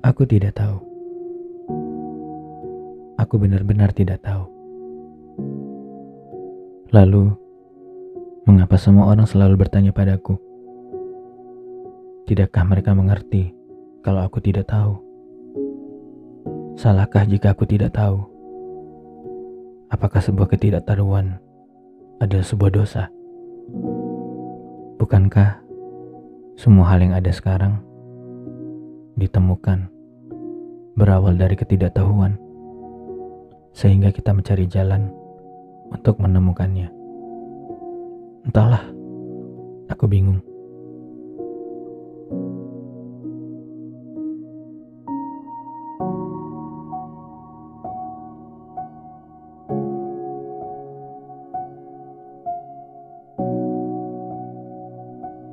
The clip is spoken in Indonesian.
Aku tidak tahu. Aku benar-benar tidak tahu. Lalu, mengapa semua orang selalu bertanya padaku? Tidakkah mereka mengerti kalau aku tidak tahu? Salahkah jika aku tidak tahu? Apakah sebuah ketidaktahuan adalah sebuah dosa? Bukankah semua hal yang ada sekarang ditemukan berawal dari ketidaktahuan, sehingga kita mencari jalan untuk menemukannya? Entahlah, aku bingung.